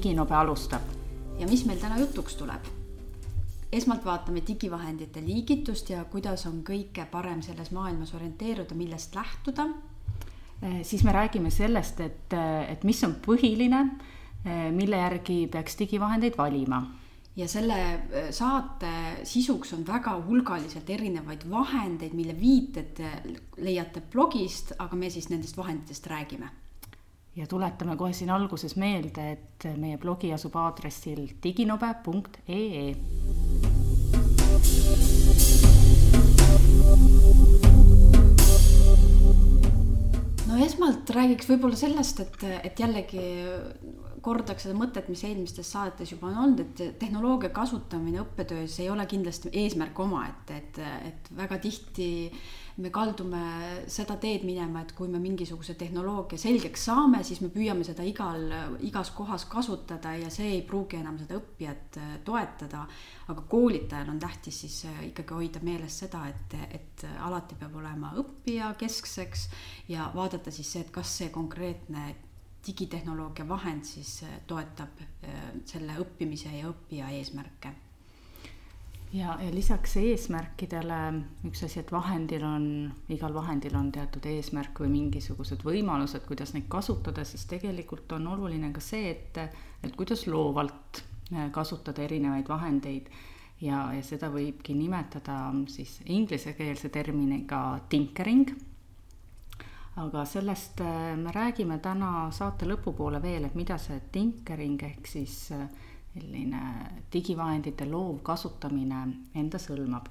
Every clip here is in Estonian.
diginobe alustab. ja mis meil täna jutuks tuleb? esmalt vaatame digivahendite liigitust ja kuidas on kõige parem selles maailmas orienteeruda, millest lähtuda. Eh, siis me räägime sellest, et, et mis on põhiline, eh, mille järgi peaks digivahendeid valima ja selle saate sisuks on väga hulgaliselt erinevaid vahendeid, mille viited leiate blogist, aga me siis nendest vahenditest räägime. Ja tuletame kohe siin alguses meelde, et meie blogi asub aadressil diginobe.ee. no esmalt räägiks võib-olla sellest, et, et jällegi kordaks seda mõtet, mis eelmistes saadetes juba on olnud, et tehnoloogia kasutamine õppetöös ei ole kindlasti eesmärk omaette, et, et, et väga tihti me kaldume seda teed minema, et kui me mingisuguse tehnoloogia selgeks saame, siis me püüame seda igal, igas kohas kasutada ja see ei pruugi enam seda õppijat äh, toetada. aga koolitajal on tähtis siis äh, ikkagi hoida meeles seda, et, et alati peab olema õppija keskseks ja vaadata siis see, et kas see konkreetne digitehnoloogia vahend siis äh, toetab selle õppimise ja õppija eesmärke. Ja, ja lisaks eesmärkidele üks asi, et vahendil on, igal vahendil on teatud eesmärk või mingisugused võimalused, kuidas neid kasutada, siis tegelikult on oluline ka see, et, et kuidas loovalt äh, kasutada erinevaid vahendeid. Ja, ja seda võibki nimetada siis inglisekeelse terminiga tinkering. Aga sellest äh, me räägime täna saate lõpupoole veel, et mida see tinkering ehk siis äh, selline digivahendite loov kasutamine endas hõlmab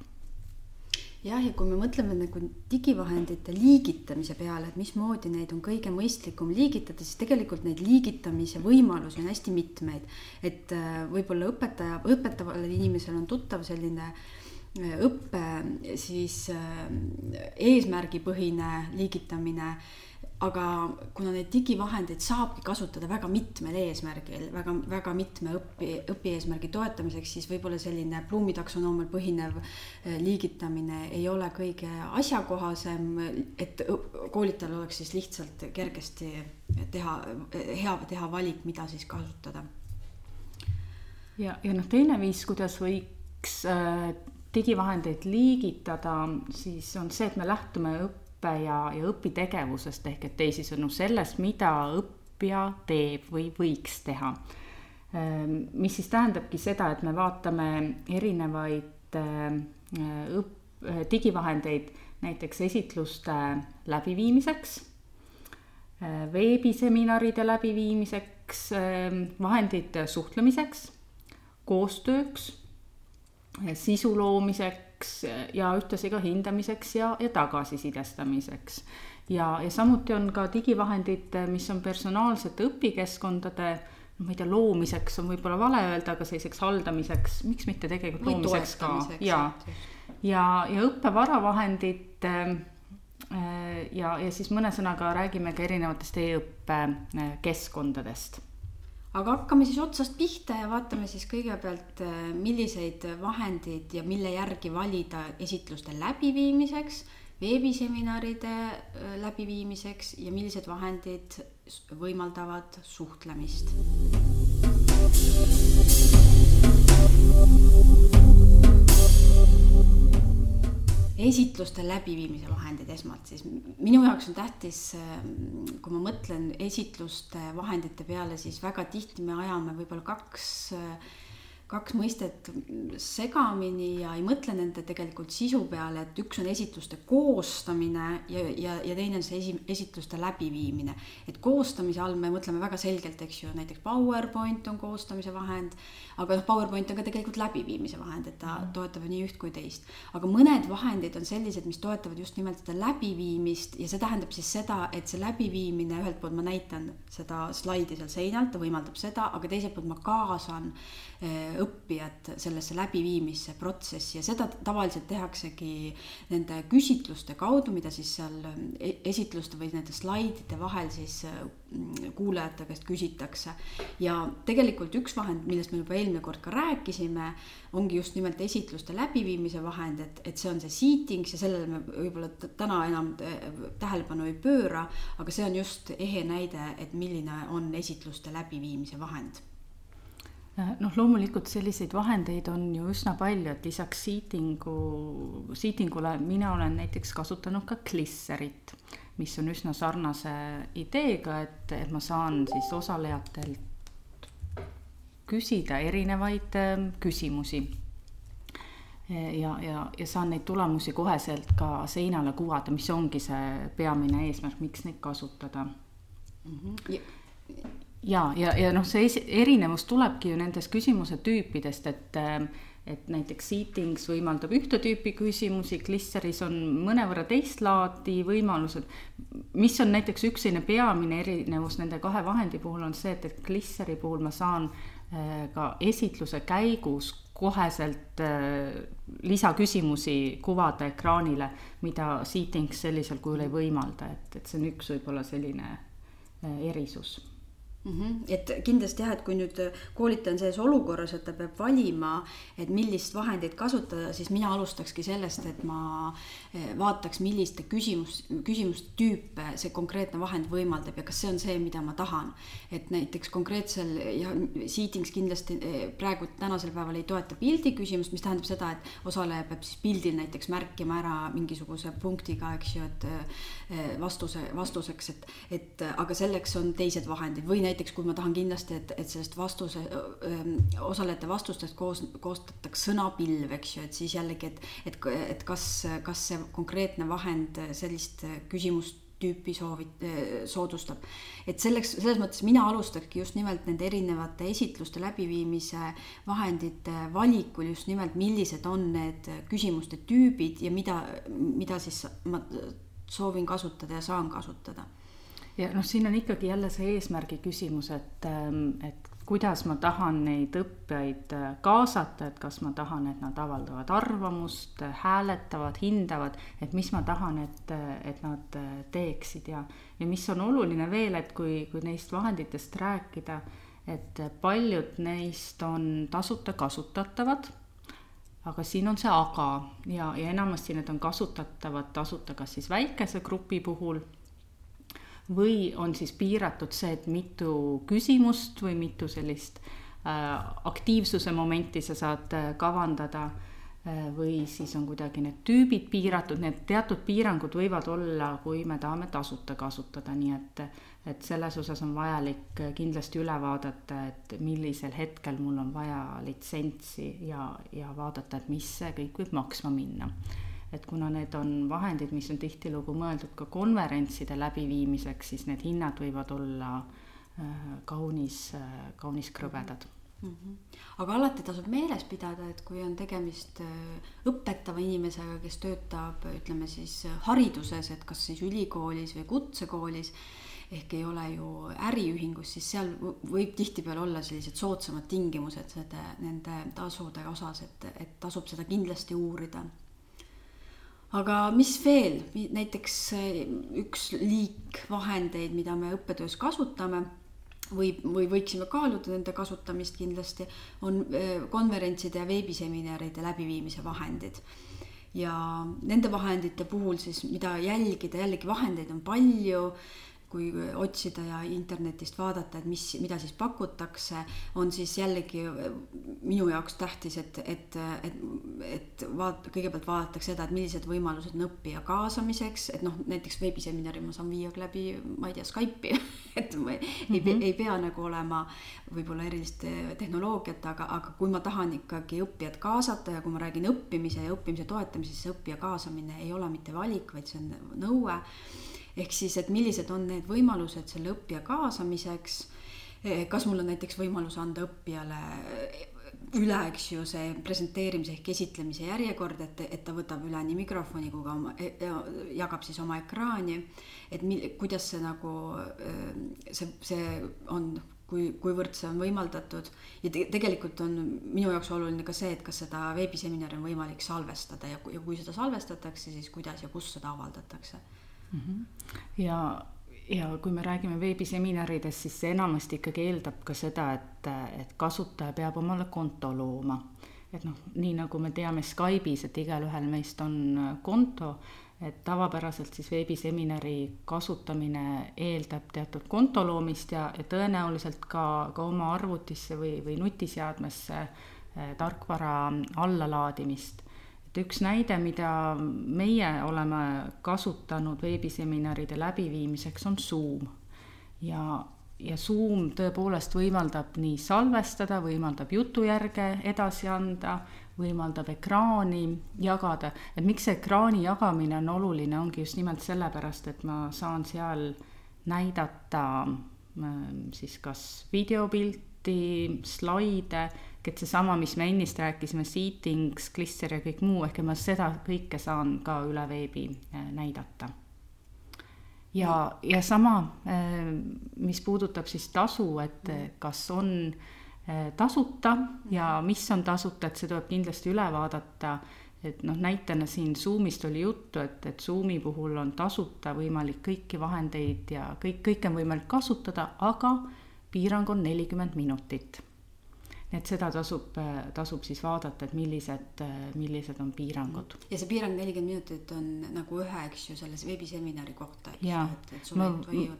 jah, ja kui me mõtleme nagu digivahendite liigitamise peale, et mismoodi neid on kõige mõistlikum liigitada, siis tegelikult neid liigitamise võimalusi on hästi mitmeid. et äh, võib-olla õpetaja, õpetavale inimesele on tuttav selline äh, õppe siis äh, eesmärgipõhine liigitamine, aga kuna neid digivahendeid saabki kasutada väga mitmel eesmärgil, väga, väga mitme õpi, õpieesmärgi toetamiseks, siis võib-olla selline Bloomi taksonoomial põhinev äh, liigitamine ei ole kõige asjakohasem, et koolitajal oleks siis lihtsalt kergesti teha, hea teha valik, mida siis kasutada. ja, ja noh, teine viis, kuidas võiks äh, digivahendeid liigitada, siis on see, et me lähtume õppe ja, ja õpitegevusest ehk et teisisõnu sellest, mida õppija teeb või võiks teha. Ehm, mis siis tähendabki seda, et me vaatame erinevaid ehm, õpp-, digivahendeid näiteks esitluste läbiviimiseks, ehm, veebiseminaride läbiviimiseks, vahendid suhtlemiseks, koostööks sisu loomiseks ja ühtlasi ka hindamiseks ja, ja tagasisidestamiseks. ja, ja samuti on ka digivahendid, mis on personaalsete õpikeskkondade noh, ma ei tea, loomiseks on võib-olla vale öelda, aga selliseks haldamiseks, miks mitte tegelikult Või loomiseks ka ja, ja, ja õppevaravahendid äh, ja, ja siis mõne sõnaga räägime ka erinevatest e-õppe äh, keskkondadest aga hakkame siis otsast pihta ja vaatame siis kõigepealt, äh, milliseid vahendeid ja mille järgi valida esitluste läbiviimiseks, veebiseminaride äh, läbiviimiseks ja millised vahendid võimaldavad suhtlemist esitluste läbiviimise vahendid esmalt, siis minu jaoks on tähtis, kui ma mõtlen esitluste vahendite peale, siis väga tihti me ajame võib-olla kaks kaks mõistet segamini ja ei mõtle nende tegelikult sisu peale, et üks on esitluste koostamine ja, ja, ja teine on see esi, esitluste läbiviimine. et koostamise all me mõtleme väga selgelt, eks ju, näiteks PowerPoint on koostamise vahend, aga noh, PowerPoint on ka tegelikult läbiviimise vahend, et ta mhm. toetab nii üht kui teist. aga mõned vahendid on sellised, mis toetavad just nimelt seda läbiviimist ja see tähendab siis seda, et see läbiviimine, ühelt poolt ma näitan seda slaidi seal seinal, ta võimaldab seda, aga teiselt poolt ma kaasan eh, õppijat sellesse läbiviimisse protsessi ja seda tavaliselt tehaksegi nende küsitluste kaudu, mida siis seal e-, esitluste või nende slaidide vahel siis mm, kuulajate käest küsitakse. ja tegelikult üks vahend, millest me juba eelmine kord ka rääkisime, ongi just nimelt esitluste läbiviimise vahend, et, et see on see seatings ja sellele me võib-olla täna enam tähelepanu ei pööra, aga see on just ehe näide, et milline on esitluste läbiviimise vahend Äh, noh, loomulikult selliseid vahendeid on ju üsna palju, et lisaks seatingu, seatingule mina olen näiteks kasutanud ka Glisserit, mis on üsna sarnase ideega, et, et ma saan siis osalejatelt küsida erinevaid ähm, küsimusi. ja, ja, ja saan neid tulemusi koheselt ka seinale kuvada, mis ongi see peamine eesmärk, miks neid kasutada mm. -hmm ja, ja, ja noh, see erinevus tulebki ju nendest küsimuse tüüpidest, et et näiteks Seatings võimaldab ühte tüüpi küsimusi, Glisseris on mõnevõrra teist laadi võimalused. mis on näiteks üks selline peamine erinevus nende kahe vahendi puhul on see, et, et Glisseri puhul ma saan äh, ka esitluse käigus koheselt äh, lisaküsimusi kuvada ekraanile, mida Seatings sellisel kujul ei võimalda, et, et see on üks võib-olla selline äh, erisus Mm -hmm. et kindlasti jah, et kui nüüd koolitaja on selles olukorras, et ta peab valima, et millist vahendit kasutada, siis mina alustakski sellest, et ma eh, vaataks, milliste küsimus, küsimustüüpe see konkreetne vahend võimaldab ja kas see on see, mida ma tahan. et näiteks konkreetsel ja Seatings kindlasti eh, praegu tänasel päeval ei toeta pildi küsimust, mis tähendab seda, et osaleja peab siis pildil näiteks märkima ära mingisuguse punktiga, eks ju, et eh, vastuse, vastuseks, et, et aga selleks on teised vahendid või näiteks kui ma tahan kindlasti, et, et sellest vastuse, osalejate vastustest koos, koostataks sõnapilv, eks ju, et siis jällegi, et, et, et kas, kas see konkreetne vahend sellist küsimust tüüpi soovid, soodustab. et selleks, selles mõttes mina alustakski just nimelt nende erinevate esitluste läbiviimise vahendite valikul just nimelt, millised on need küsimuste tüübid ja mida, mida siis ma soovin kasutada ja saan kasutada ja noh, siin on ikkagi jälle see eesmärgi küsimus, et, ähm, et kuidas ma tahan neid õppijaid äh, kaasata, et kas ma tahan, et nad avaldavad arvamust, hääletavad, hindavad, et mis ma tahan, et, et nad äh, teeksid. Ja, ja mis on oluline veel, et kui, kui neist vahenditest rääkida, et paljud neist on tasuta kasutatavad aga siin on see aga. Ja, ja enamasti need on kasutatavad tasuta kas siis väikese grupi puhul või on siis piiratud see, et mitu küsimust või mitu sellist äh, aktiivsuse momenti sa saad äh, kavandada äh, või siis on kuidagi need tüübid piiratud, need teatud piirangud võivad olla, kui me tahame tasuta kasutada, nii et et selles osas on vajalik kindlasti üle vaadata, et millisel hetkel mul on vaja litsentsi ja, ja vaadata, et mis see kõik võib maksma minna et kuna need on vahendid, mis on tihtilugu mõeldud ka konverentside läbiviimiseks, siis need hinnad võivad olla äh, kaunis, äh, kaunis krõbedad mm. -hmm. aga alati tasub meeles pidada, et kui on tegemist äh, õpetava inimesega, kes töötab, ütleme siis hariduses, et kas siis ülikoolis või kutsekoolis ehk ei ole ju äriühingus, siis seal võib tihtipeale olla sellised soodsamad tingimused selle, nende tasude osas, et, et tasub seda kindlasti uurida aga mis veel, näiteks eh, üks liik vahendeid, mida me õppetöös kasutame või, või võiksime kaaluda nende kasutamist kindlasti, on eh, konverentside ja veebiseminaride läbiviimise vahendid. ja nende vahendite puhul siis, mida jälgida, jällegi vahendeid on palju kui otsida ja internetist vaadata, et mis, mida siis pakutakse, on siis jällegi minu jaoks tähtis, et, et, et, et vaat-, kõigepealt vaadatakse seda, et millised võimalused on õppija kaasamiseks, et noh, näiteks veebiseminari ma saan viia läbi, ma ei tea, Skype'i et ma ei mm, -hmm. ei pea nagu olema võib-olla erilist tehnoloogiat, aga, aga kui ma tahan ikkagi õppijat kaasata ja kui ma räägin õppimise ja õppimise toetamisest, siis õppija kaasamine ei ole mitte valik, vaid see on nõue ehk siis, et millised on need võimalused selle õppija kaasamiseks. Eh, kas mul on näiteks võimalus anda õppijale üle, eks ju, see presenteerimise ehk esitlemise järjekord, et, et ta võtab üle nii mikrofoni kui ka oma, e, jagab siis oma ekraani. et mil, kuidas see nagu, eh, see, see on, kui, kuivõrd see on võimaldatud ja te, tegelikult on minu jaoks oluline ka see, et kas seda veebiseminari on võimalik salvestada ja, ja kui seda salvestatakse, siis kuidas ja kus seda avaldatakse. Ja, ja kui me räägime veebiseminaridest, siis see enamasti ikkagi eeldab ka seda, et, et kasutaja peab omale konto looma. et noh, nii nagu me teame Skype'is, et igalühel meist on konto, et tavapäraselt siis veebiseminari kasutamine eeldab teatud konto loomist ja, ja tõenäoliselt ka, ka oma arvutisse või, või nutiseadmesse eh, tarkvara allalaadimist. Et üks näide, mida meie oleme kasutanud veebiseminaride läbiviimiseks, on Zoom. ja, ja Zoom tõepoolest võimaldab nii salvestada, võimaldab jutujärge edasi anda, võimaldab ekraani jagada, et miks see ekraani jagamine on oluline, ongi just nimelt sellepärast, et ma saan seal näidata ähm, siis kas videopilti, slaide, et seesama, mis me ennist rääkisime, seatings, Glisser ja kõik muu, ehk ma seda kõike saan ka üle veebi äh, näidata. ja, ja sama, äh, mis puudutab siis tasu, et kas on äh, tasuta ja mis on tasuta, et see tuleb kindlasti üle vaadata. et noh, näitena siin Zoom'ist oli juttu, et, et Zoom'i puhul on tasuta võimalik kõiki vahendeid ja kõik, kõike on võimalik kasutada, aga piirang on nelikümmend minutit et seda tasub, tasub siis vaadata, et millised, millised on piirangud. ja see piirang nelikümmend minutit on nagu ühe, eks ju, selles veebiseminari kohta. jaa, ma,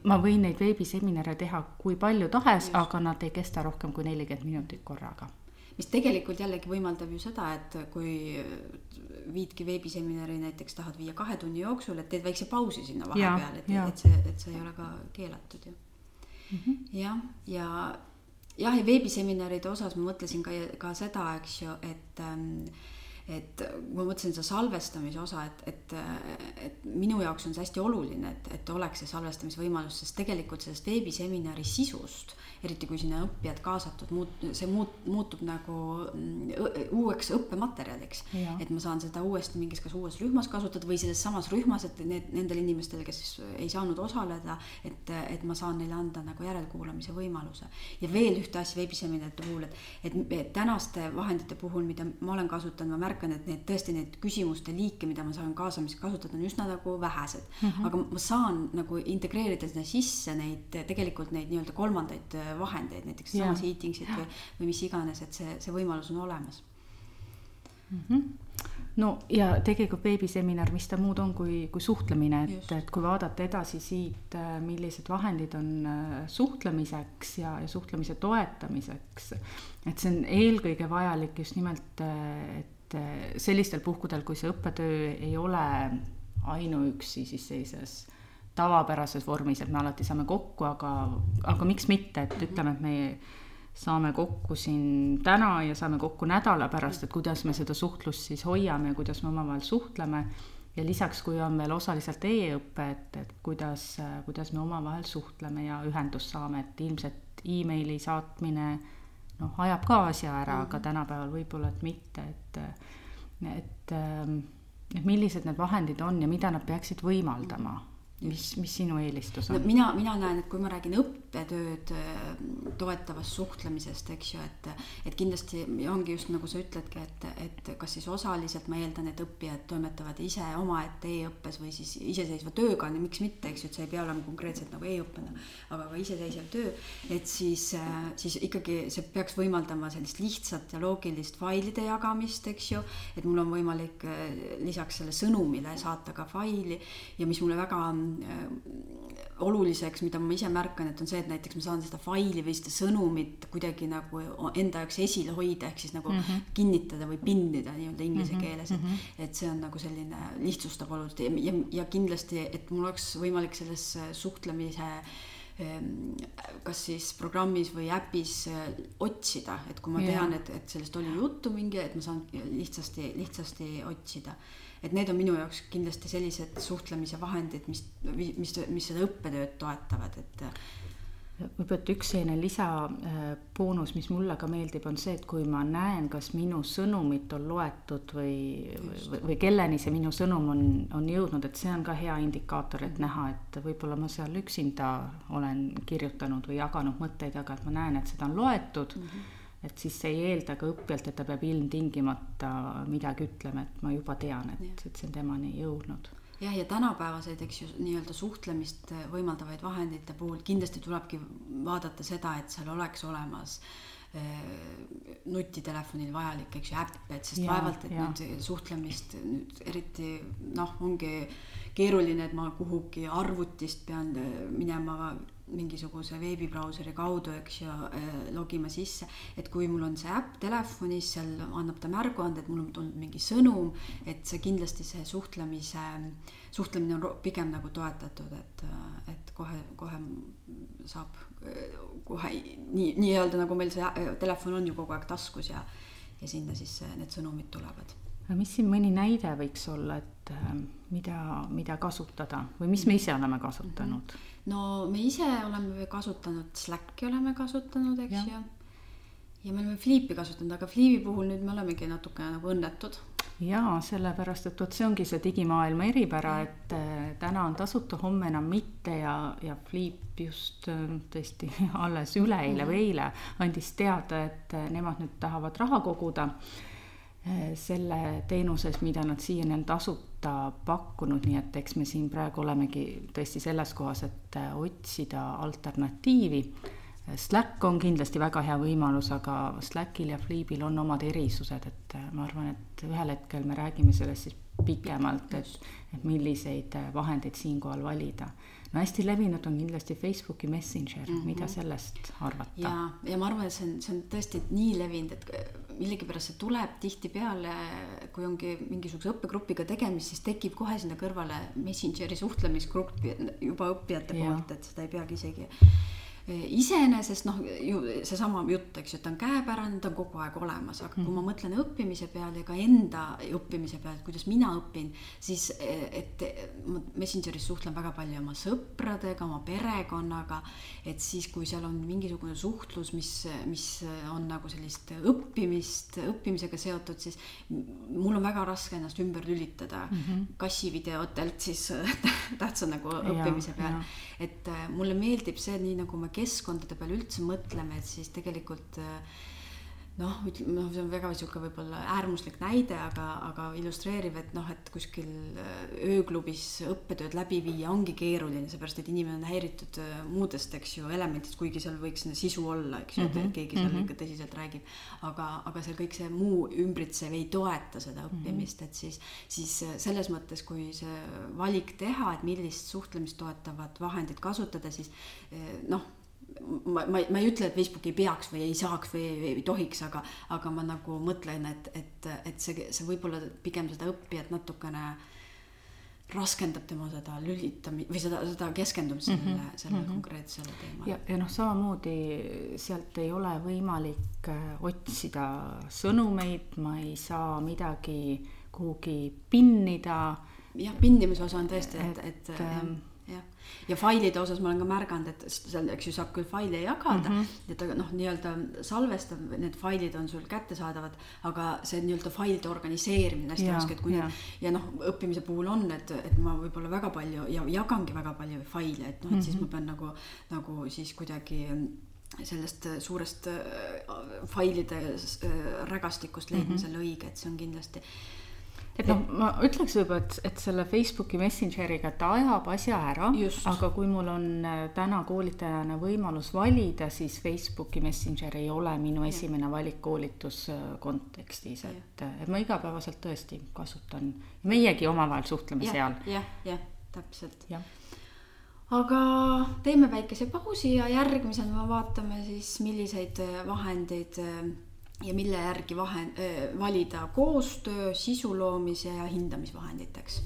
ma võin neid veebiseminare teha kui palju tahes, aga nad ei kesta rohkem kui nelikümmend minutit korraga. Mis tegelikult jällegi võimaldab ju seda, et kui viidki veebiseminari näiteks tahad viia kahe tunni jooksul, et teed väikse pausi sinna vahepeal, et, et see, et see ei ole ka keelatud ju. Mm -hmm.. jah, ja, ja jah, ja veebiseminaride osas ma mõtlesin ka, ka seda, eks ju, et ähm, et ma mõtlesin seda salvestamise osa, et, et, et minu jaoks on see hästi oluline, et, et oleks see salvestamisvõimalus, sest tegelikult sellest veebiseminari sisust eriti kui sinna õppijad kaasatud, muut-, see muut-, muutub nagu mm, uueks õppematerjaliks. et ma saan seda uuesti mingis kas uues rühmas kasutada või selles samas rühmas, et need, nendel inimestel, kes ei saanud osaleda, et, et ma saan neile anda nagu järelkuulamise võimaluse. ja veel ühte asja veebiseminaride puhul, et, et, et tänaste vahendite puhul, mida ma olen kasutanud, ma märkan, et need tõesti need küsimuste liike, mida ma saan kaasamiseks kasutada, on üsna nagu vähesed mm. -hmm. aga ma saan nagu integreerida sinna sisse neid tegelikult neid nii-öelda kolmandaid vahendeid, näiteks sama seatingsit või, või mis iganes, et see, see võimalus on olemas mm. -hmm no ja tegelikult veebiseminar, mis ta muud on kui, kui suhtlemine, et, et kui vaadata edasi siit, äh, millised vahendid on äh, suhtlemiseks ja, ja suhtlemise toetamiseks. et see on eelkõige vajalik just nimelt, äh, et sellistel puhkudel, kui see õppetöö ei ole ainuüksi siis sellises tavapärases vormis, et me alati saame kokku, aga, aga miks mitte, et ütleme, et me saame kokku siin täna ja saame kokku nädala pärast, et kuidas me seda suhtlust siis hoiame ja kuidas me omavahel suhtleme. ja lisaks, kui on veel osaliselt e-õpe, et, et kuidas, kuidas me omavahel suhtleme ja ühendust saame, et ilmselt emaili saatmine noh, ajab ka asja ära, aga mhm. tänapäeval võib-olla, et mitte, et, et, et millised need vahendid on ja mida nad peaksid võimaldama mis, mis sinu eelistus on no,? mina, mina näen, et kui ma räägin õppetööd äh, toetavast suhtlemisest, eks ju, et, et kindlasti ongi just nagu sa ütledki, et, et kas siis osaliselt ma eeldan, et õppijad toimetavad ise omaette e-õppes või siis iseseisva tööga, miks mitte, eks ju, et see ei pea olema konkreetselt nagu e-õppena, aga ka iseseisev töö. et siis, äh, siis ikkagi see peaks võimaldama sellist lihtsat ja loogilist failide jagamist, eks ju, et mul on võimalik äh, lisaks selle sõnumile saata ka faili ja mis mulle väga Äh, oluliseks, mida ma ise märkan, et on see, et näiteks ma saan seda faili või seda sõnumit kuidagi nagu enda jaoks esile hoida, ehk siis nagu mm -hmm. kinnitada või pinnida nii-öelda inglise mm -hmm. keeles, et mm, -hmm. et see on nagu selline lihtsustab oluliselt ja, ja, ja kindlasti, et mul oleks võimalik selles suhtlemise ähm, kas siis programmis või äpis äh, otsida, et kui ma tean, et, et sellest oli juttu mingi, et ma saan lihtsasti, lihtsasti otsida et need on minu jaoks kindlasti sellised suhtlemise vahendid, mis, mis, mis seda õppetööd toetavad, et võib-olla, et üks selline lisaboonus, mis mulle ka meeldib, on see, et kui ma näen, kas minu sõnumit on loetud või, või, või kelleni see minu sõnum on, on jõudnud, et see on ka hea indikaator, et näha, et võib-olla ma seal üksinda olen kirjutanud või jaganud mõtteid, aga et ma näen, et seda on loetud mm. -hmm et siis ei eelda ka õppijalt, et ta peab ilmtingimata midagi ütlema, et ma juba tean, et, et see on temani jõudnud. jah, ja tänapäevaseid, eks ju, nii-öelda suhtlemist võimaldavaid vahendite puhul kindlasti tulebki vaadata seda, et seal oleks olemas nutitelefonil vajalik, eks ju, äpp, et sest ja, vaevalt, et ja. nüüd suhtlemist nüüd eriti noh, ongi keeruline, et ma kuhugi arvutist pean minema mingisuguse veebibrauseri kaudu, eks ju, äh, logima sisse, et kui mul on see äpp telefonis, seal annab ta märguande, et mul on tulnud mingi sõnum, et see kindlasti see suhtlemise, suhtlemine on pigem nagu toetatud, et, äh, et kohe, kohe saab äh, kohe nii, nii-öelda nagu meil see telefon on ju kogu aeg taskus ja, ja sinna siis need sõnumid tulevad. aga mis siin mõni näide võiks olla, et mida, mida kasutada või mis me ise oleme kasutanud? -hmm no me ise oleme kasutanud Slacki oleme kasutanud, eks ja. ju. ja me oleme Flipi kasutanud, aga Flipi puhul nüüd me olemegi natukene nagu õnnetud. jaa, sellepärast et vot see ongi see digimaailma eripära, et äh, täna on tasuta, homme enam mitte ja, ja Flip just äh, tõesti alles üleeile või eile andis teada, et äh, nemad nüüd tahavad raha koguda Eh, selle teenuses, mida nad siiani on tasuta pakkunud, nii et eks me siin praegu olemegi tõesti selles kohas, et eh, otsida alternatiivi. Slack on kindlasti väga hea võimalus, aga Slackil ja Fleebil on omad erisused, et ma arvan, et ühel hetkel me räägime sellest siis pikemalt, et, et milliseid vahendeid siinkohal valida no hästi levinud on kindlasti Facebooki Messenger mm, -hmm. mida sellest arvata? ja, ja ma arvan, et see on, see on tõesti nii levinud, et millegipärast see tuleb tihtipeale, kui ongi mingisuguse õppegrupiga tegemist, siis tekib kohe sinna kõrvale Messengeri suhtlemisgrupp juba õppijate ja. poolt, et seda ei peagi isegi iseenesest noh, ju seesama jutt, eks ju, et ta on käepärane, ta on kogu aeg olemas, aga kui ma mm. mõtlen õppimise peale ja ka enda õppimise peale, et kuidas mina õpin, siis et ma Messengeris suhtlen väga palju oma sõpradega, oma perekonnaga, et siis, kui seal on mingisugune suhtlus, mis, mis on nagu sellist õppimist, õppimisega seotud, siis mul on väga raske ennast ümber lülitada mm -hmm. kassivideotelt siis tähtsa nagu õppimise peale. et mulle meeldib see, nii nagu me keskkondade peale üldse mõtleme, et siis tegelikult äh, noh, ütleme noh, see on väga sihuke võib-olla äärmuslik näide, aga, aga illustreeriv, et noh, et kuskil äh, ööklubis õppetööd läbi viia ongi keeruline, seepärast et inimene on häiritud äh, muudest, eks ju, elementidest, kuigi seal võiks sisu olla, eks ju mm, -hmm. et keegi seal mm -hmm. ikka tõsiselt räägib. aga, aga see kõik see muu ümbritsev ei toeta seda mhm. õppimist et siis, siis selles mõttes, kui see valik teha, et millist suhtlemist toetavat vahendit kasutada, siis noh ma, ma, ma ei ütle, et Facebook ei peaks või ei saaks või ei, ei tohiks, aga, aga ma nagu mõtlen, et, et, et see, see võib-olla pigem seda õppijat natukene raskendab tema seda lülitami- või seda, seda keskendumist sellele mm, -hmm. sellele mm -hmm. konkreetsele teemale. ja, ja noh, samamoodi sealt ei ole võimalik äh, otsida sõnumeid, ma ei saa midagi kuhugi pinnida. jah, pinnimise osa on tõesti, et, et, et ähm, jah, ja failide osas ma olen ka märganud, et seal, eks ju, saab küll faile jagada mm, -hmm. et aga noh, nii-öelda salvestav, need failid on sul kättesaadavad, aga see nii-öelda failide organiseerimine hästi raske, et kui ja, ja noh, õppimise puhul on, et, et ma võib-olla väga palju ja jagangi väga palju faile, et noh, et mm -hmm. siis ma mhm. pean nagu, nagu siis kuidagi sellest suurest äh, failide äh, rägastikust leidma mm -hmm. selle õige, et see on kindlasti et noh, ma ütleks võib-olla, et, et selle Facebooki Messengeriga ta ajab asja ära, aga kui mul on äh, täna koolitajana võimalus valida, siis Facebooki Messenger ei ole minu ja. esimene valik koolituskontekstis, et, et ma igapäevaselt tõesti kasutan, meiegi omavahel suhtleme ja, seal ja,. jah, jah, täpselt. Ja aga teeme väikese pausi ja järgmisena vaatame siis, milliseid vahendeid ja mille järgi vahe, valida koostöö, sisu loomise ja hindamisvahenditeks.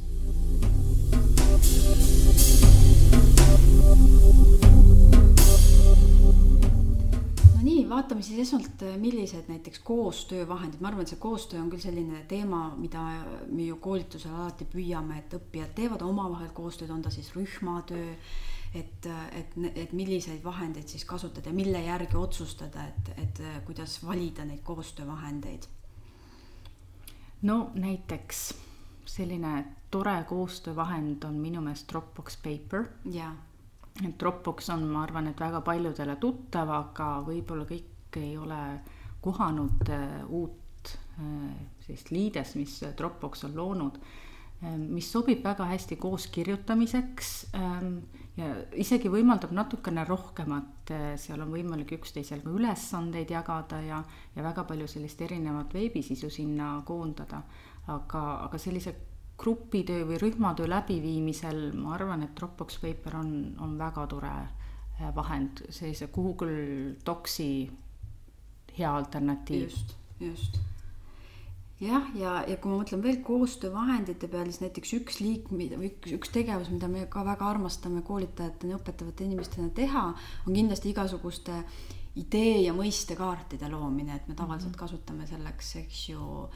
no nii, vaatame siis esmalt, millised näiteks koostöövahendid, ma arvan, et see koostöö on küll selline teema, mida me ju koolitusel alati püüame, et õppijad teevad omavahel koostööd, on ta siis rühmatöö et, et, et milliseid vahendeid siis kasutada ja mille järgi otsustada, et, et kuidas valida neid koostöövahendeid? no näiteks selline tore koostöövahend on minu meelest Dropbox Paper. jaa. et Dropbox on, ma arvan, et väga paljudele tuttav, aga võib-olla kõik ei ole kohanud äh, uut äh, sellist liidest, mis Dropbox on loonud mis sobib väga hästi koos kirjutamiseks ja isegi võimaldab natukene rohkemat, seal on võimalik üksteisel ka ülesandeid jagada ja, ja väga palju sellist erinevat veebisisu sinna koondada. aga, aga sellise grupitöö või rühmatöö läbiviimisel ma arvan, et Dropbox Paper on, on väga tore äh, vahend, sellise Google Docsi hea alternatiiv. just, just. Jah, ja, ja kui ma mõtlen veel koostöövahendite peale, siis näiteks üks liik, või üks, üks tegevus, mida me ka väga armastame koolitajatena, õpetavate inimestena teha, on kindlasti igasuguste idee ja mõistekaartide loomine, et me tavaliselt -hmm. kasutame selleks, eks ju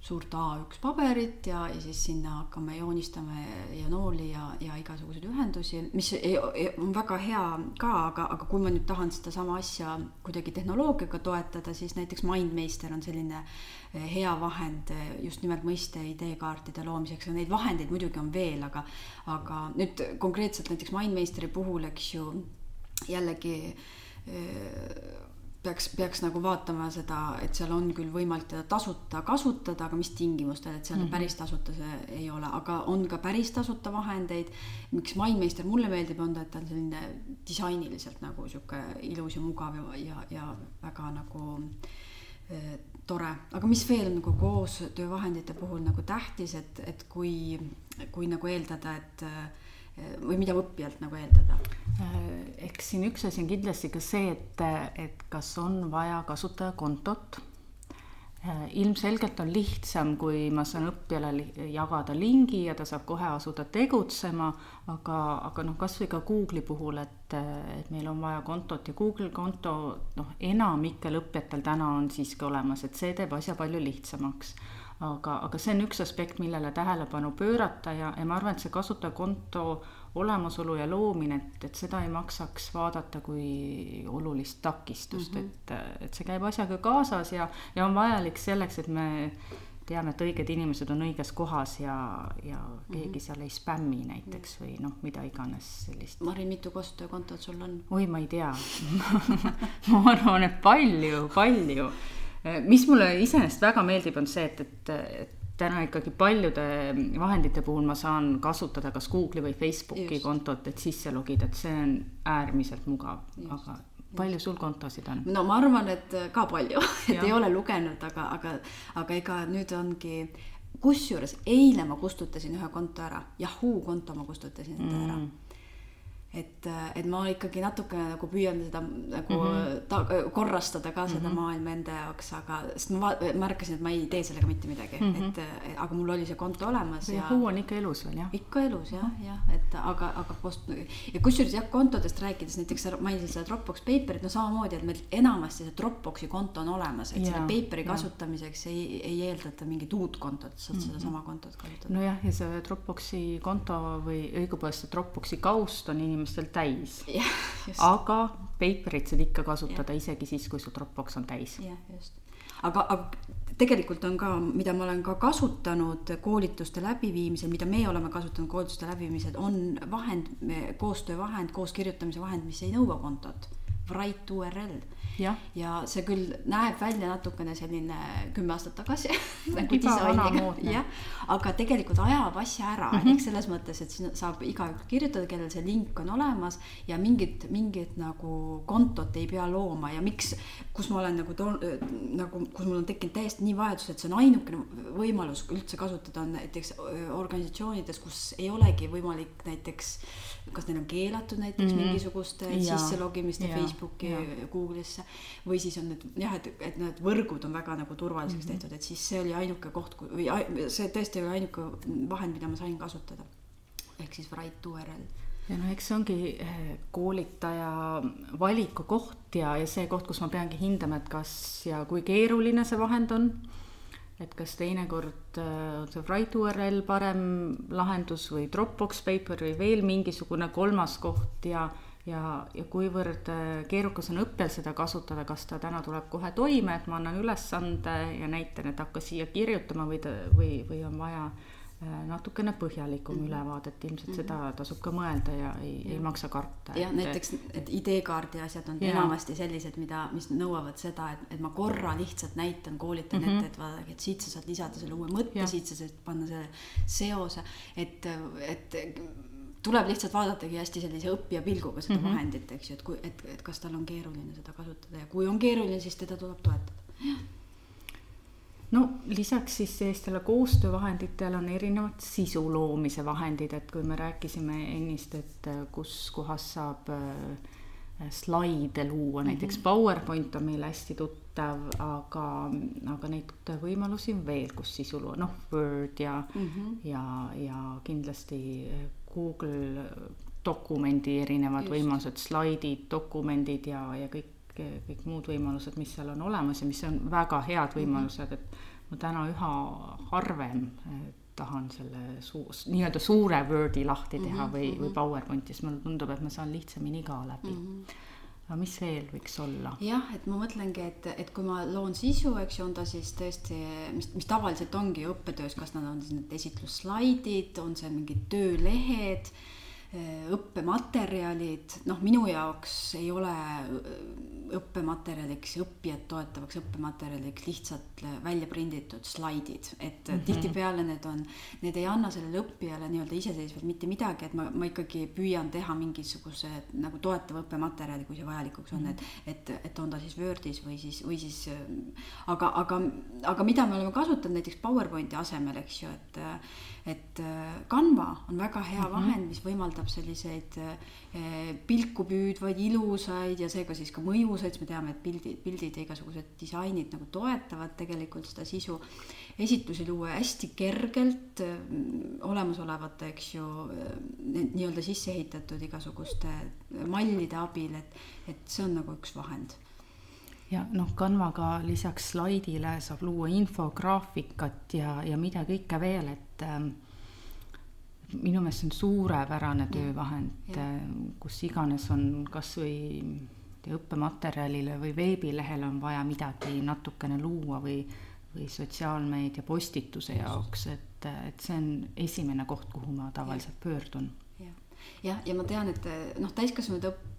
suurt A1 paberit ja, ja siis sinna hakkame joonistama ja nooli ja, ja igasuguseid ühendusi, mis ei, ei, on väga hea ka, aga, aga kui ma nüüd tahan sedasama asja kuidagi tehnoloogiaga toetada, siis näiteks Mindmeister on selline eh, hea vahend eh, just nimelt mõiste ideekaartide loomiseks ja neid vahendeid muidugi on veel, aga, aga nüüd konkreetselt näiteks Mindmeisteri puhul, eks ju, jällegi äh, peaks, peaks nagu vaatama seda, et seal on küll võimalik teda tasuta kasutada, aga mis tingimustel, et seal mm -hmm. päris tasuta see ei ole, aga on ka päris tasuta vahendeid. miks Mindmeister mulle meeldib, on ta, et ta on selline disainiliselt nagu sihuke ilus ja mugav ja, ja, ja väga nagu äh, tore, aga mis veel nagu koostöövahendite puhul nagu tähtis, et, et kui, kui nagu eeldada, et äh, või mida õppijalt nagu eeldada? Äh, eks siin üks asi on kindlasti ka see, et, et kas on vaja kasutajakontot. Äh, ilmselgelt on lihtsam, kui ma saan õppijale jagada lingi ja ta saab kohe asuda tegutsema, aga, aga noh, kasvõi ka Google'i puhul, et, et meil on vaja kontot ja Google konto noh, enamikel õppijatel täna on siiski olemas, et see teeb asja palju lihtsamaks aga, aga see on üks aspekt, millele tähelepanu pöörata ja, ja ma arvan, et see kasutajakonto olemasolu ja loomine, et, et seda ei maksaks vaadata kui olulist takistust mm, -hmm. et, et see käib asjaga kaasas ja, ja on vajalik selleks, et me teame, et õiged inimesed on õiges kohas ja, ja keegi mm -hmm. seal ei spämmi näiteks või noh, mida iganes sellist. Mari, mitu koostöökontot sul on? oi, ma ei tea ma arvan, et palju, palju mis mulle iseenesest väga meeldib, on see, et, et, et täna ikkagi paljude vahendite puhul ma saan kasutada kas Google'i või Facebooki Just. kontot, et sisse logida, et see on äärmiselt mugav, aga palju sul kontosid on? no ma arvan, et ka palju, et ja. ei ole lugenud, aga, aga, aga ega nüüd ongi, kusjuures eile ma kustutasin ühe konto ära, Yahoo konto ma kustutasin mm. ära et, et ma ikkagi natukene nagu püüan seda nagu mm -hmm. ta, korrastada ka seda mm -hmm. maailma enda jaoks, aga sest ma märkasin, et ma ei tee sellega mitte midagi mm, -hmm. et aga mul oli see konto olemas ja. Yahoo on ikka elus veel jah? ikka elus jah, jah, et aga, aga post ja kusjuures jah, kontodest rääkides näiteks sa mainisid seda Dropbox Paperit, no samamoodi, et meil enamasti see Dropboxi konto on olemas, et ja, selle Paperi kasutamiseks ei, ei eeldata mingit uut kontot, saad mm -hmm. sedasama kontot kasutada. nojah, ja see Dropboxi konto või õigupoolest see Dropboxi kaust on inimestel inimestel täis. aga Paperit saad ikka kasutada ja. isegi siis, kui su Dropbox on täis. jah, just. aga, aga tegelikult on ka, mida ma olen ka kasutanud koolituste läbiviimisel, mida meie oleme kasutanud koolituste läbiviimisel, on vahend, koostöövahend, kooskirjutamise vahend, mis ei nõua kontot. Write URL ja, ja see küll näeb välja natukene selline kümme aastat tagasi. Nagu disainiga, aga tegelikult ajab asja ära. Mm, -hmm. ehk selles mõttes, et siin saab igaüks kirjutada, kellel see link on olemas. Ja mingit, mingit nagu kontot ei pea looma. Ja miks, kus ma olen nagu toon-, nagu, kus mul on tekkinud täiesti nii vajadus, et see on ainukene võimalus üldse kasutada, on näiteks organisatsioonides, kus ei olegi võimalik näiteks kas neil on keelatud näiteks mm -hmm. mingisugust sisselogimist Facebooki ja Google'isse või siis on need jah, et, et need võrgud on väga nagu turvaliseks mm -hmm. tehtud, et siis see oli ainuke koht või see tõesti oli ainuke vahend, mida ma sain kasutada. ehk siis Write URL ja no eks see ongi eh, koolitaja valiku koht ja, ja see koht, kus ma peangi hindama, et kas ja kui keeruline see vahend on et kas teinekord äh, on see Write URL parem lahendus või Dropbox Paper või veel mingisugune kolmas koht ja, ja, ja kuivõrd äh, keerukas on õppijal seda kasutada, kas ta täna tuleb kohe toime, et ma annan ülesande ja näitan, et hakka siia kirjutama või või, või on vaja Äh, natukene põhjalikum mm -hmm. ülevaadet, ilmselt mm -hmm. seda tasub ka mõelda ja ei, ei maksa karta. jah, näiteks, et ID-kaardi asjad on ja. enamasti sellised, mida, mis nõuavad seda, et, et ma korra lihtsalt näitan, koolitan mm -hmm. ette, et vaadake, et siit sa saad lisada selle uue mõtte, siit sa saad panna selle seose, et, et tuleb lihtsalt vaadatagi hästi sellise õppija pilguga seda mm -hmm. vahendit, eks ju, et kui, et, et kas tal on keeruline seda kasutada ja kui on keeruline, siis teda tuleb toetada. no lisaks siis sellistele koostöövahenditele on erinevad sisu loomise vahendid, et kui me rääkisime ennist, et äh, kus kohas saab äh, slaide luua, näiteks mm -hmm. PowerPoint on meile hästi tuttav, aga, aga neid võimalusi on veel, kus sisu luua, noh, Word ja mm, -hmm. ja, ja kindlasti Google dokumendi erinevad Just. võimalused, slaidid, dokumendid ja, ja kõik kõik muud võimalused, mis seal on olemas ja mis on väga head võimalused, et ma täna üha harvem eh, tahan selle suu-, nii-öelda suure Wordi lahti teha mm -hmm, või, või mhm. PowerPointi, sest mulle tundub, et ma saan lihtsamini ka läbi mm. -hmm aga mis veel võiks olla? jah, et ma mõtlengi, et, et kui ma loon sisu, eks ju, on ta siis tõesti, mis, mis tavaliselt ongi õppetöös, kas nad on siis need esitlusslaidid, on see mingid töölehed Äh, õppematerjalid, noh, minu jaoks ei ole äh, õppematerjaliks, õppijat toetavaks õppematerjaliks lihtsalt välja prinditud slaidid, et mm -hmm. tihtipeale need on, need ei anna sellele õppijale nii-öelda iseseisvalt mitte midagi, et ma, ma ikkagi püüan teha mingisuguse nagu toetava õppematerjali, kui see vajalikuks on, et, et, et on ta siis Wordis või siis, või siis aga, aga, aga mida me oleme kasutanud näiteks PowerPointi asemel, eks ju, et et äh, Canva on väga hea mhm. vahend, mis võimaldab selliseid äh, pilku püüdvaid, ilusaid ja seega siis ka mõjusaid, sest me teame, et pildid, pildid ja igasugused disainid nagu toetavad tegelikult seda sisu. esitlusi luua hästi kergelt äh, olemasolevate, eks ju, nii-öelda sisse ehitatud igasuguste mallide abil, et, et see on nagu üks vahend ja noh, Canvaga lisaks slaidile saab luua infograafikat ja, ja mida kõike veel, et ähm, minu meelest see on suurepärane töövahend, äh, kus iganes on kasvõi õppematerjalile või veebilehele on vaja midagi natukene luua või, või sotsiaalmeedia postituse jaoks, et, et see on esimene koht, kuhu ma tavaliselt pöördun. jah, ja, ja ma tean, et noh, täiskasvanud õpp-,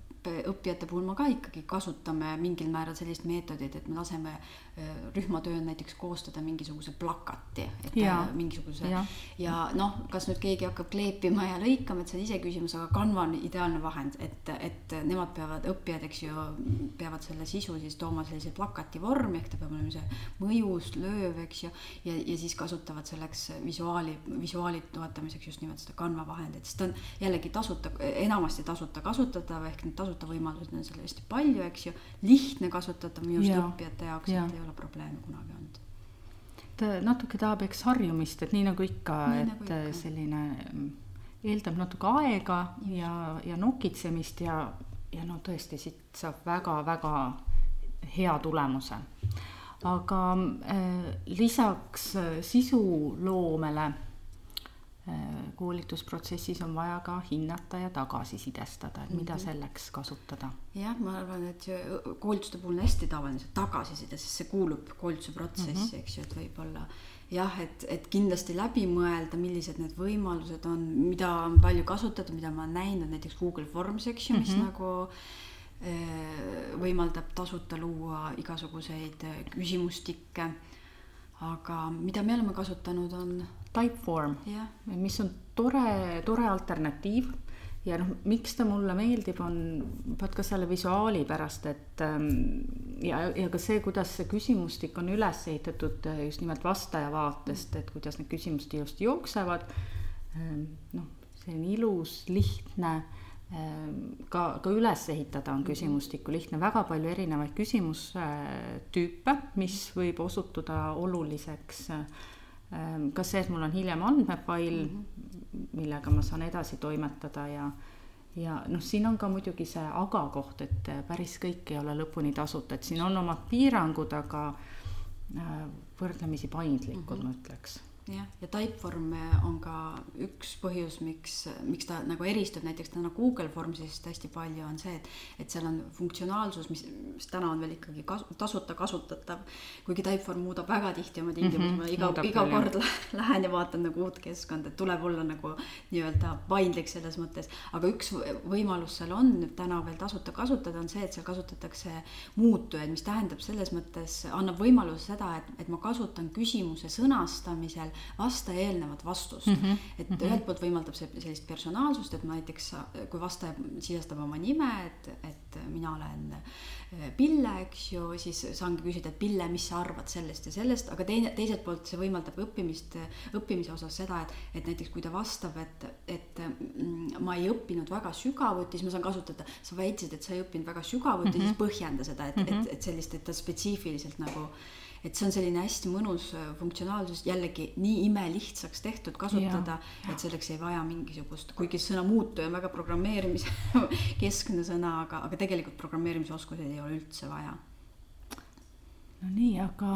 õppijate puhul me ka ikkagi kasutame mingil määral sellist meetodit, et me laseme äh, rühmatööl näiteks koostada mingisuguse plakati, et ja, äh, mingisuguse ja, ja noh, kas nüüd keegi hakkab kleepima ja lõikama, et see on iseküsimus, aga Canva on ideaalne vahend, et, et nemad peavad, õppijad, eks ju, peavad selle sisu siis tooma sellise plakati vormi, ehk ta peab olema see mõjus, lööv, eks ju, ja, ja siis kasutavad selleks visuaali, visuaali toetamiseks just nimelt seda Canva vahendit, sest ta on jällegi tasuta, enamasti tasuta kasutatav, ehk need tasuta kasutavõimalusi on seal hästi palju, eks ju, lihtne kasutada minu arust õppijate jaoks, et ei ole probleeme kunagi olnud. natuke tahab, eks, harjumist, et nii nagu ikka, et nagu ikka. selline mm, eeldab natuke aega ja, ja nokitsemist ja, ja no tõesti, siit saab väga-väga hea tulemuse. aga äh, lisaks äh, sisuloomele koolitusprotsessis on vaja ka hinnata ja tagasisidestada, et mida mhm. selleks kasutada. jah, ma arvan, et see koolituste puhul on hästi tavaline see tagasiside, sest see kuulub koolituse protsessi mm, -hmm. eks ju, et võib-olla jah, et, et kindlasti läbi mõelda, millised need võimalused on, mida on palju kasutatud, mida ma olen näinud, näiteks Google Forms, eks ju, mis mm -hmm. nagu äh, võimaldab tasuta luua igasuguseid äh, küsimustikke. aga mida me oleme kasutanud, on Typeform yeah., mis on tore, tore alternatiiv ja noh, miks ta mulle meeldib, on vaat ka selle visuaali pärast, et ähm, ja, ja ka see, kuidas see küsimustik on üles ehitatud äh, just nimelt vastaja vaatest, et kuidas need küsimused ilusti jooksevad. Ähm, noh, see on ilus, lihtne, ähm, ka, ka üles ehitada on küsimustikku lihtne, väga palju erinevaid küsimustüüpe, mis võib osutuda oluliseks Ehm, kas see, et mul on hiljem andmefail -hmm. millega ma saan edasi toimetada ja ja noh, siin on ka muidugi see aga koht, et päris kõik ei ole lõpuni tasuta, et siin on omad piirangud, aga äh, võrdlemisi paindlikud mm, -hmm. ma ütleks jah, ja Typeform on ka üks põhjus, miks, miks ta nagu eristub näiteks täna Google Formsist hästi palju, on see, et, et seal on funktsionaalsus, mis, mis täna on veel ikkagi kas, tasuta kasutatav. kuigi Typeform muudab väga tihti oma tingimusi mm, -hmm, ma iga, iga kord lähen ja vaatan nagu uut keskkonda, et tuleb olla nagu nii-öelda paindlik selles mõttes. aga üks võimalus seal on täna veel tasuta kasutada, on see, et seal kasutatakse muutujaid, mis tähendab selles mõttes, annab võimaluse seda, et, et ma kasutan küsimuse sõnastamisel vastaja eelnevat vastust mm. -hmm. et mm -hmm. ühelt poolt võimaldab see sellist personaalsust, et ma näiteks, kui vastaja sisestab oma nime, et, et mina olen äh, Pille, eks ju, siis saangi küsida, et Pille, mis sa arvad sellest ja sellest, aga teine, teiselt poolt see võimaldab õppimist, õppimise osas seda, et, et näiteks kui ta vastab, et, et mm, ma ei õppinud väga sügavuti, siis ma saan kasutada, sa väitsid, et sa ei õppinud väga sügavuti mm, -hmm. siis põhjenda seda, et mm, -hmm. et, et sellist, et ta spetsiifiliselt nagu et see on selline hästi mõnus äh, funktsionaalsus, jällegi nii imelihtsaks tehtud kasutada, et selleks ei vaja mingisugust, kuigi sõna muutuja on väga programmeerimise keskne sõna, aga, aga tegelikult programmeerimisoskuseid ei ole üldse vaja. No nii, aga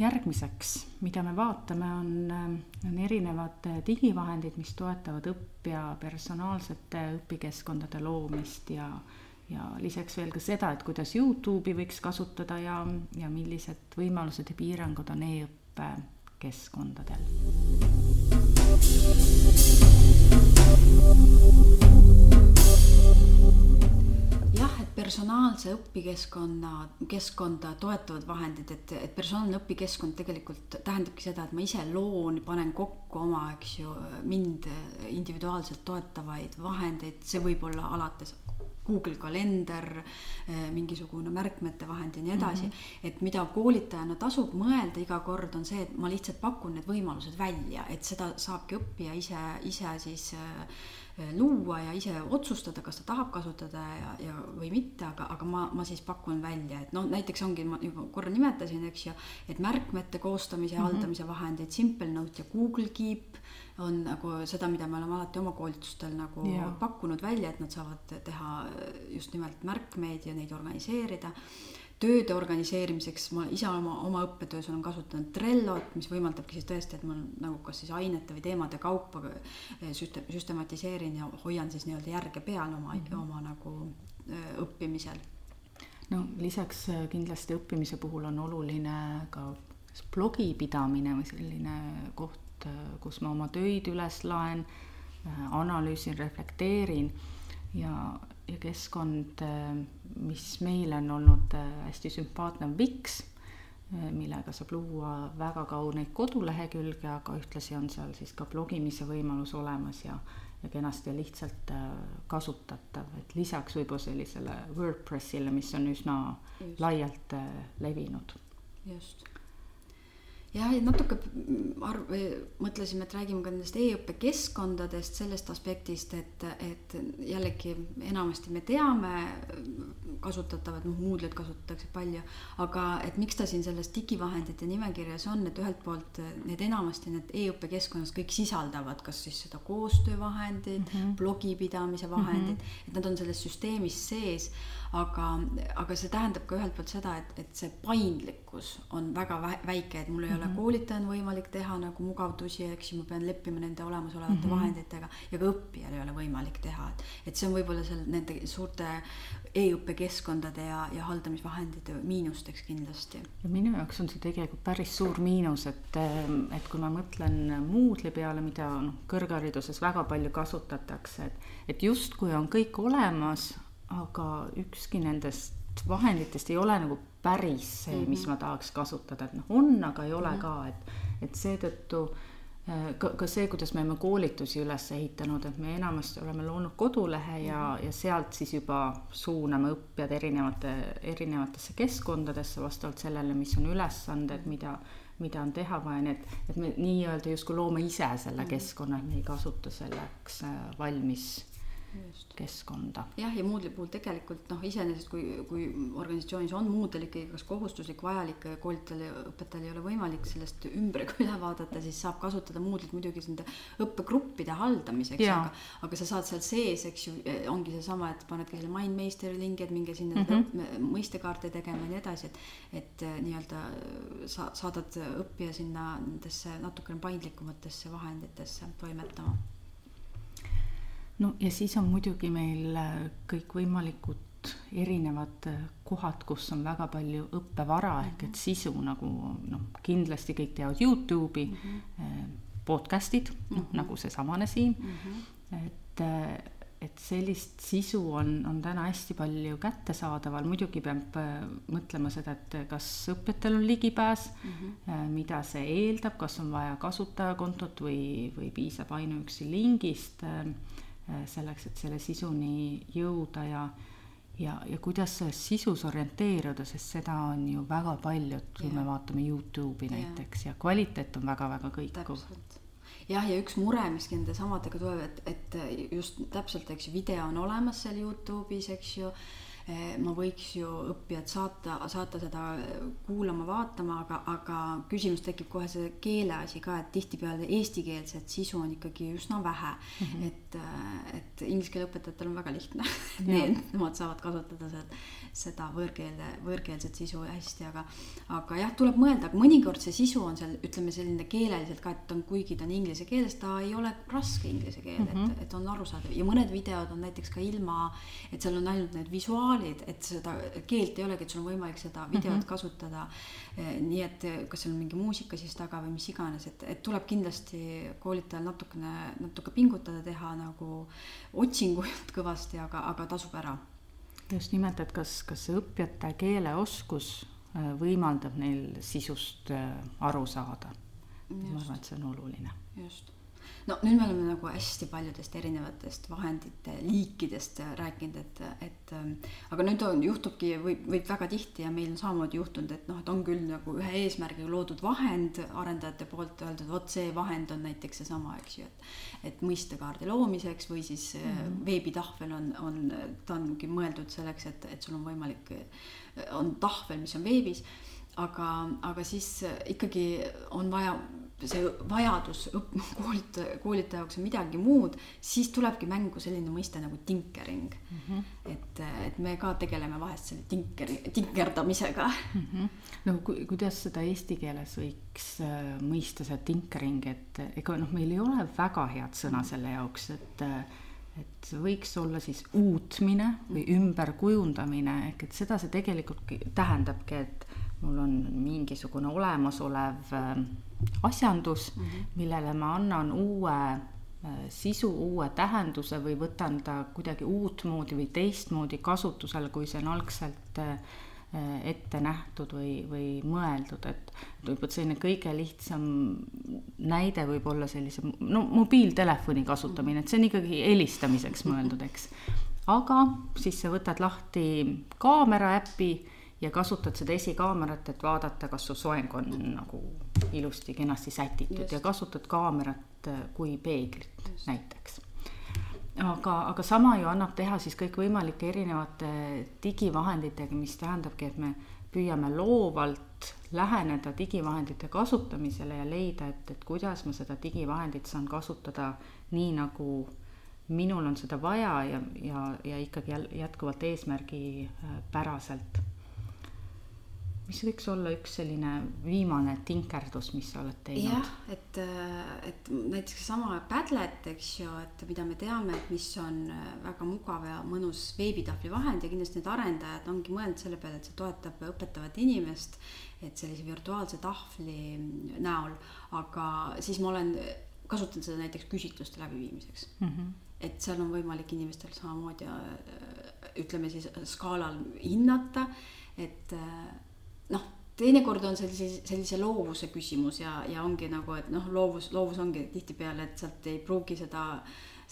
järgmiseks, mida me vaatame, on, äh, on erinevad digivahendid, mis toetavad õppija personaalsete õpikeskkondade loomist ja ja lisaks veel ka seda, et kuidas Youtube'i võiks kasutada ja, ja millised võimalused ja piirangud on e-õppe keskkondadel. jah, et personaalse õpikeskkonna, keskkonda toetavad vahendid, et, et personaalne õpikeskkond tegelikult tähendabki seda, et ma ise loon, panen kokku oma, eks ju, mind individuaalselt toetavaid vahendeid, see võib olla alates Google kalender, eh, mingisugune märkmete vahend ja nii edasi mm. -hmm. et mida koolitajana tasub mõelda iga kord, on see, et ma lihtsalt pakun need võimalused välja, et seda saabki õppija ise, ise siis äh, luua ja ise otsustada, kas ta tahab kasutada ja, ja või mitte, aga, aga ma, ma siis pakun välja, et noh, näiteks ongi, ma juba korra nimetasin, eks ju, et märkmete koostamise ja mm -hmm. haldamise vahendeid, Simple Note ja Google Keep on nagu seda, mida me oleme alati oma koolitustel nagu ja. pakkunud välja, et nad saavad teha just nimelt märkmeid ja neid organiseerida. tööde organiseerimiseks ma ise oma, oma õppetöös olen kasutanud Trellot, mis võimaldabki siis tõesti, et ma nagu kas siis ainete või teemade kaupa eh, süste-, süstematiseerin ja hoian siis nii-öelda järge peal oma mm, -hmm. oma nagu eh, õppimisel no lisaks eh, kindlasti õppimise puhul on oluline ka blogi pidamine või selline koht, Äh, kus ma oma töid üles laen, äh, analüüsin, reflekteerin ja, ja keskkond, äh, mis meile on olnud hästi sümpaatne, on Wix, millega saab luua väga kauneid kodulehekülge, aga ühtlasi on seal siis ka blogimise võimalus olemas ja ja kenasti ja lihtsalt kasutatav, et lisaks võib-olla sellisele WordPressile, mis on üsna Just. laialt levinud. just jah, ja natuke arv-, mõtlesime, et räägime ka nendest e-õppe keskkondadest, sellest aspektist, et, et jällegi enamasti me teame kasutatavad, noh, Moodle'it kasutatakse palju, aga et miks ta siin selles digivahendite nimekirjas on, et ühelt poolt need enamasti need e-õppe keskkonnas kõik sisaldavad kas siis seda koostöövahendit mm, -hmm. blogipidamise vahendit mm, -hmm. et nad on selles süsteemis sees aga, aga see tähendab ka ühelt poolt seda, et, et see paindlikkus on väga väike, et mul ei mm -hmm. ole mhm. koolitajal võimalik teha nagu mugavdusi, eks ju, ma pean leppima nende olemasolevate mm -hmm. vahenditega ja ka õppijal ei ole võimalik teha, et, et see on võib-olla seal nende suurte e-õppekeskkondade ja, ja haldamisvahendite miinusteks kindlasti. ja minu jaoks on see tegelikult päris suur miinus, et, et kui ma mõtlen Moodle'i peale, mida noh, kõrghariduses väga palju kasutatakse, et, et justkui on kõik olemas, aga ükski nendest vahenditest ei ole nagu päris see, mis mhm. ma tahaks kasutada, et noh, on, aga ei ole mm -hmm. ka, et, et seetõttu äh, ka, ka see, kuidas me oleme koolitusi üles ehitanud, et me enamasti oleme loonud kodulehe ja, mhm. ja sealt siis juba suuname õppijad erinevate, erinevatesse keskkondadesse vastavalt sellele, mis on ülesanded, mida, mida on teha vaja, nii et, et me nii-öelda justkui loome ise selle mhm. keskkonna, et me ei kasuta selleks äh, valmis keskkonda. jah, ja Moodle'i puhul tegelikult noh, iseenesest kui, kui organisatsioonis on Moodle ikkagi kas kohustuslik, vajalik, koolitajal ja õpetajal ei ole võimalik sellest ümber üle vaadata, siis saab kasutada Moodle'it muidugi nende õppegruppide haldamiseks, aga, aga sa saad seal sees, eks ju, ongi seesama, et panedki selle Mindmeisteri lingi, et minge sinna mm -hmm. mõistekaarte tegema ja nii edasi, et, et eh, nii-öelda sa saadad õppija sinna nendesse natukene paindlikumatesse vahenditesse toimetama no ja siis on muidugi meil äh, kõikvõimalikud erinevad äh, kohad, kus on väga palju õppevara ehk et mhm. sisu nagu noh, kindlasti kõik teavad Youtube'i mm, -hmm. podcast'id mm, -hmm. noh mhm. nagu seesamane siin mm, -hmm. et et sellist sisu on, on täna hästi palju kättesaadaval, muidugi peab mõtlema seda, et kas õppijatel on ligipääs mm, -hmm. mida see eeldab, kas on vaja kasutajakontot või, või piisab ainuüksi lingist selleks, et selle sisuni jõuda ja ja, ja kuidas selles sisus orienteeruda, sest seda on ju väga palju, et kui ja. me vaatame Youtube'i ja. näiteks ja kvaliteet on väga-väga kõikuv. jah, ja üks mure, mis nende samadega tuleb, et, et just täpselt, eks ju, video on olemas seal Youtube'is, eks ju ma võiks ju õppijat saata, saata seda kuulama, vaatama, aga, aga küsimus tekib kohe see keele asi ka, et tihtipeale eestikeelset sisu on ikkagi üsna vähe mm. -hmm. et, äh, et inglise keele õpetajatel on väga lihtne Need, nemad saavad kasutada seda, seda võõrkeelde, võõrkeelset sisu hästi, aga, aga jah, tuleb mõelda, aga mõnikord see sisu on seal, ütleme selline keeleliselt ka, et on, kuigi ta on inglise keeles, ta ei ole raske inglise keel mm, -hmm. et, et on arusaadav ja mõned videod on näiteks ka ilma, et seal on ainult need visuaalid visuaalid, et seda keelt ei olegi, et sul on võimalik seda videot mm -hmm. kasutada. Eh, nii et kas seal on mingi muusika siis taga või mis iganes, et, et tuleb kindlasti koolitajal natukene, natuke pingutada, teha nagu otsinguid kõvasti, aga, aga tasub ära. just nimelt, et kas, kas õppijate keeleoskus eh, võimaldab neil sisust eh, aru saada. ma arvan, et see on oluline. just no nüüd me oleme nagu hästi paljudest erinevatest vahendite liikidest rääkinud, et, et ähm, aga nüüd on, juhtubki, võib, võib väga tihti ja meil on samamoodi juhtunud, et noh, et on küll nagu ühe eesmärgiga loodud vahend arendajate poolt öeldud, vot see vahend on näiteks seesama, eks ju, et et mõistekaardi loomiseks või siis mm -hmm. veebitahvel on, on, ta ongi mõeldud selleks, et, et sul on võimalik, on tahvel, mis on veebis aga, aga siis ikkagi on vaja see vajadus õpp-, koolitaja, jaoks on midagi muud, siis tulebki mängu selline mõiste nagu tinkering mm. -hmm. et, et me ka tegeleme vahest selle tinkeri, tinkerdamisega mm. -hmm. no ku, kuidas seda eesti keeles võiks äh, mõista, see tinkering, et ega noh, meil ei ole väga head sõna selle jaoks, et äh, et võiks olla siis uutmine või mhm. ümberkujundamine, ehk et seda see tegelikult tähendabki, et mul on mingisugune olemasolev äh, asjandus mm, -hmm. millele ma annan uue äh, sisu, uue tähenduse või võtan ta kuidagi uutmoodi või teistmoodi kasutusele, kui see on algselt äh, ette nähtud või, või mõeldud, et võib-olla selline kõige lihtsam näide võib olla sellise, no mobiiltelefoni kasutamine, et see on ikkagi helistamiseks mõeldud, eks. aga siis sa võtad lahti kaamera äpi ja kasutad seda esikaamerat, et vaadata, kas su soeng on nagu ilusti, kenasti sätitud Just. ja kasutad kaamerat äh, kui peeglit Just. näiteks. aga, aga sama ju annab teha siis kõikvõimalike erinevate digivahenditega, mis tähendabki, et me püüame loovalt läheneda digivahendite kasutamisele ja leida, et, et kuidas ma seda digivahendit saan kasutada nii, nagu minul on seda vaja ja, ja, ja ikkagi jätkuvalt eesmärgipäraselt mis võiks olla üks selline viimane tinkerdus, mis sa oled teinud? jah, et, et näiteks seesama Padlet, eks ju, et mida me teame, et mis on väga mugav ja mõnus veebitahvli vahend ja kindlasti need arendajad ongi mõelnud selle peale, et see toetab õpetavat inimest, et sellise virtuaalse tahvli näol, aga siis ma olen kasutanud seda näiteks küsitluste läbiviimiseks mm. -hmm. et seal on võimalik inimestel samamoodi ütleme siis skaalal hinnata, et noh, teinekord on sellise, sellise loovuse küsimus ja, ja ongi nagu, et noh, loovus, loovus ongi tihtipeale, et sealt ei pruugi seda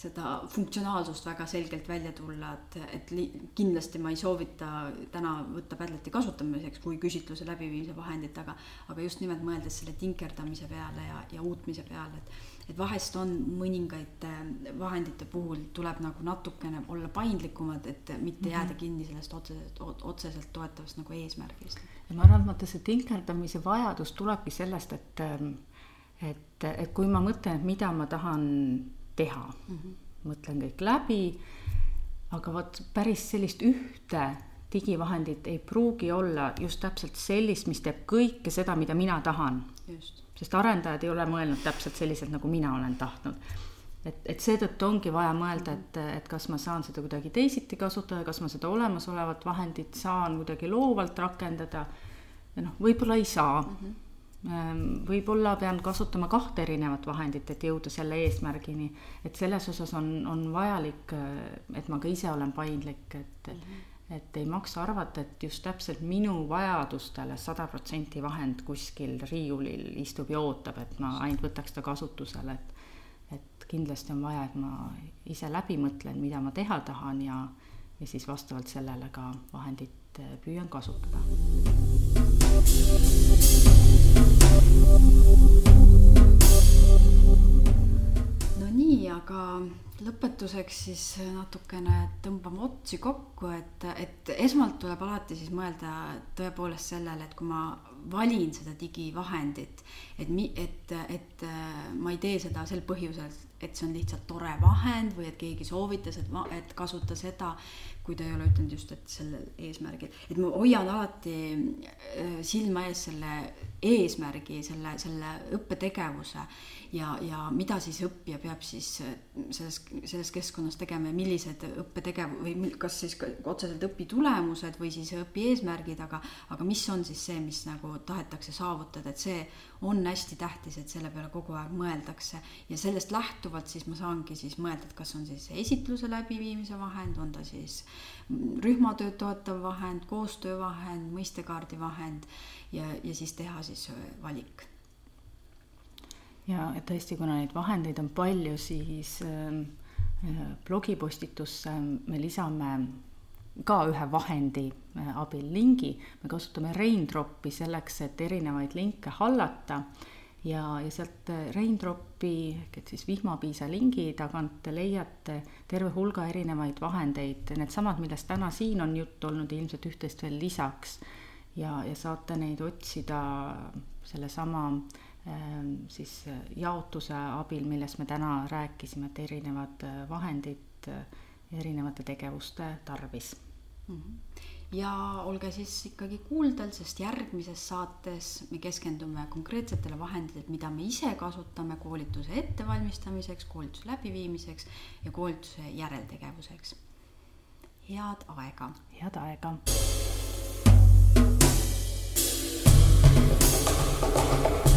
seda funktsionaalsust väga selgelt välja tulla, et, et li, kindlasti ma ei soovita täna võtta Padleti kasutamiseks kui küsitluse läbiviimise vahendit, aga, aga just nimelt mõeldes selle tinkerdamise peale ja, ja uutmise peale, et et vahest on mõningaid vahendite puhul tuleb nagu natukene olla paindlikumad, et mitte mhm. jääda kinni sellest otseselt, otseselt toetavast nagu eesmärgist. Ja ma arvan, et vaata see tinkerdamise vajadus tulebki sellest, et et, et kui ma mõtlen, et mida ma tahan teha mm, -hmm. mõtlen kõik läbi, aga vot päris sellist ühte digivahendit ei pruugi olla just täpselt sellist, mis teeb kõike seda, mida mina tahan. sest arendajad ei ole mõelnud täpselt selliselt, nagu mina olen tahtnud. Et, et seetõttu ongi vaja mõelda, et, et kas ma saan seda kuidagi teisiti kasutada, kas ma seda olemasolevat vahendit saan kuidagi loovalt rakendada. ja noh, võib-olla ei saa mm. -hmm võib-olla pean kasutama kahte erinevat vahendit, et jõuda selle eesmärgini, et selles osas on, on vajalik, et ma ka ise olen paindlik, et mm, -hmm. et ei maksa arvata, et just täpselt minu vajadustele sada protsenti vahend kuskil riiulil istub ja ootab, et ma ainult võtaks ta kasutusele, et et kindlasti on vaja, et ma ise läbi mõtlen, mida ma teha tahan ja, ja siis vastavalt sellele ka vahendit äh, püüan kasutada. No nii, aga lõpetuseks siis natukene tõmbame otsi kokku, et, et esmalt tuleb alati siis mõelda tõepoolest sellele, et kui ma valin seda digivahendit, et mi-, et, et ma ei tee seda sel põhjusel, et see on lihtsalt tore vahend või et keegi soovitas, et, et kasuta seda, kui ta ei ole ütelnud just, et sellel eesmärgil, et ma hoian alati äh, silma ees selle eesmärgi, selle, selle õppetegevuse ja, ja mida siis õppija peab siis äh, selles, selles keskkonnas tegema ja millised õppetegev- või kas siis otseselt õpitulemused või siis õpieesmärgid, aga, aga mis on siis see, mis nagu tahetakse saavutada, et see on hästi tähtis, et selle peale kogu aeg mõeldakse. Ja sellest lähtuvalt siis ma saangi siis mõelda, et kas on siis esitluse läbiviimise vahend, on ta siis rühmatööd toetav vahend, koostöövahend, mõistekaardi vahend ja, ja siis teha siis valik. ja tõesti, kuna neid vahendeid on palju, siis äh, blogipostitusse me lisame ka ühe vahendi äh, abil lingi, me kasutame Raindropi selleks, et erinevaid linke hallata ja, ja sealt äh, Raindropi ehk et siis vihmapiisa lingi tagant te leiate terve hulga erinevaid vahendeid, needsamad, millest täna siin on juttu olnud, ilmselt üht-teist veel lisaks. ja, ja saate neid otsida sellesama ähm, siis jaotuse abil, millest me täna rääkisime, et erinevad äh, vahendid erinevate tegevuste tarvis mm. -hmm ja olge siis ikkagi kuuldel, sest järgmises saates me keskendume konkreetsetele vahenditele, mida me ise kasutame koolituse ettevalmistamiseks, koolituse läbiviimiseks ja koolituse järeltegevuseks. head aega. head aega. thank you